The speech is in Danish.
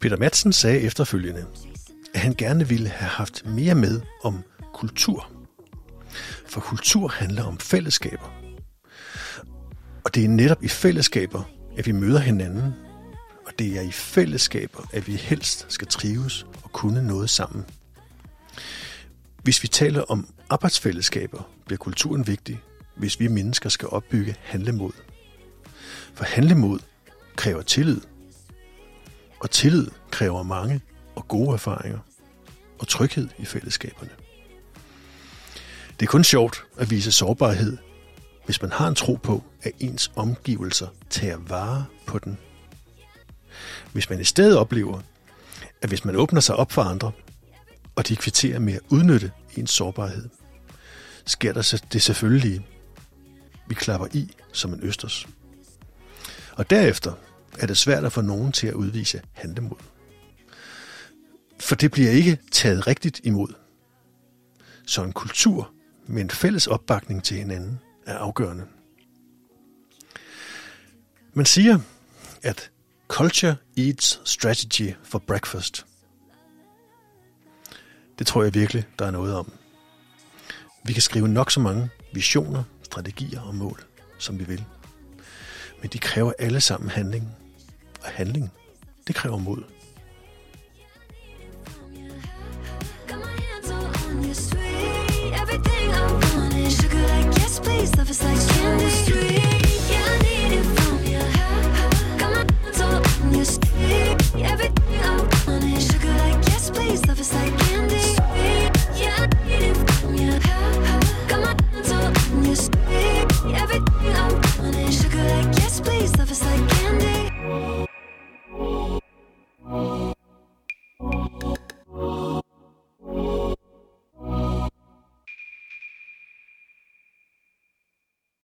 Peter Madsen sagde efterfølgende, at han gerne ville have haft mere med om kultur. For kultur handler om fællesskaber. Og det er netop i fællesskaber, at vi møder hinanden. Og det er i fællesskaber, at vi helst skal trives og kunne noget sammen. Hvis vi taler om arbejdsfællesskaber, bliver kulturen vigtig, hvis vi mennesker skal opbygge handlemod. For handlemod kræver tillid, og tillid kræver mange og gode erfaringer og tryghed i fællesskaberne. Det er kun sjovt at vise sårbarhed, hvis man har en tro på, at ens omgivelser tager vare på den. Hvis man i stedet oplever, at hvis man åbner sig op for andre, og de kvitterer med at udnytte ens sårbarhed, sker der det selvfølgelig. Vi klapper i som en østers. Og derefter er det svært at få nogen til at udvise handlemod. For det bliver ikke taget rigtigt imod. Så en kultur med en fælles opbakning til hinanden er afgørende. Man siger, at culture eats strategy for breakfast. Det tror jeg virkelig, der er noget om. Vi kan skrive nok så mange visioner, strategier og mål, som vi vil. Men de kræver alle sammen handling. Og handling, det kræver mod.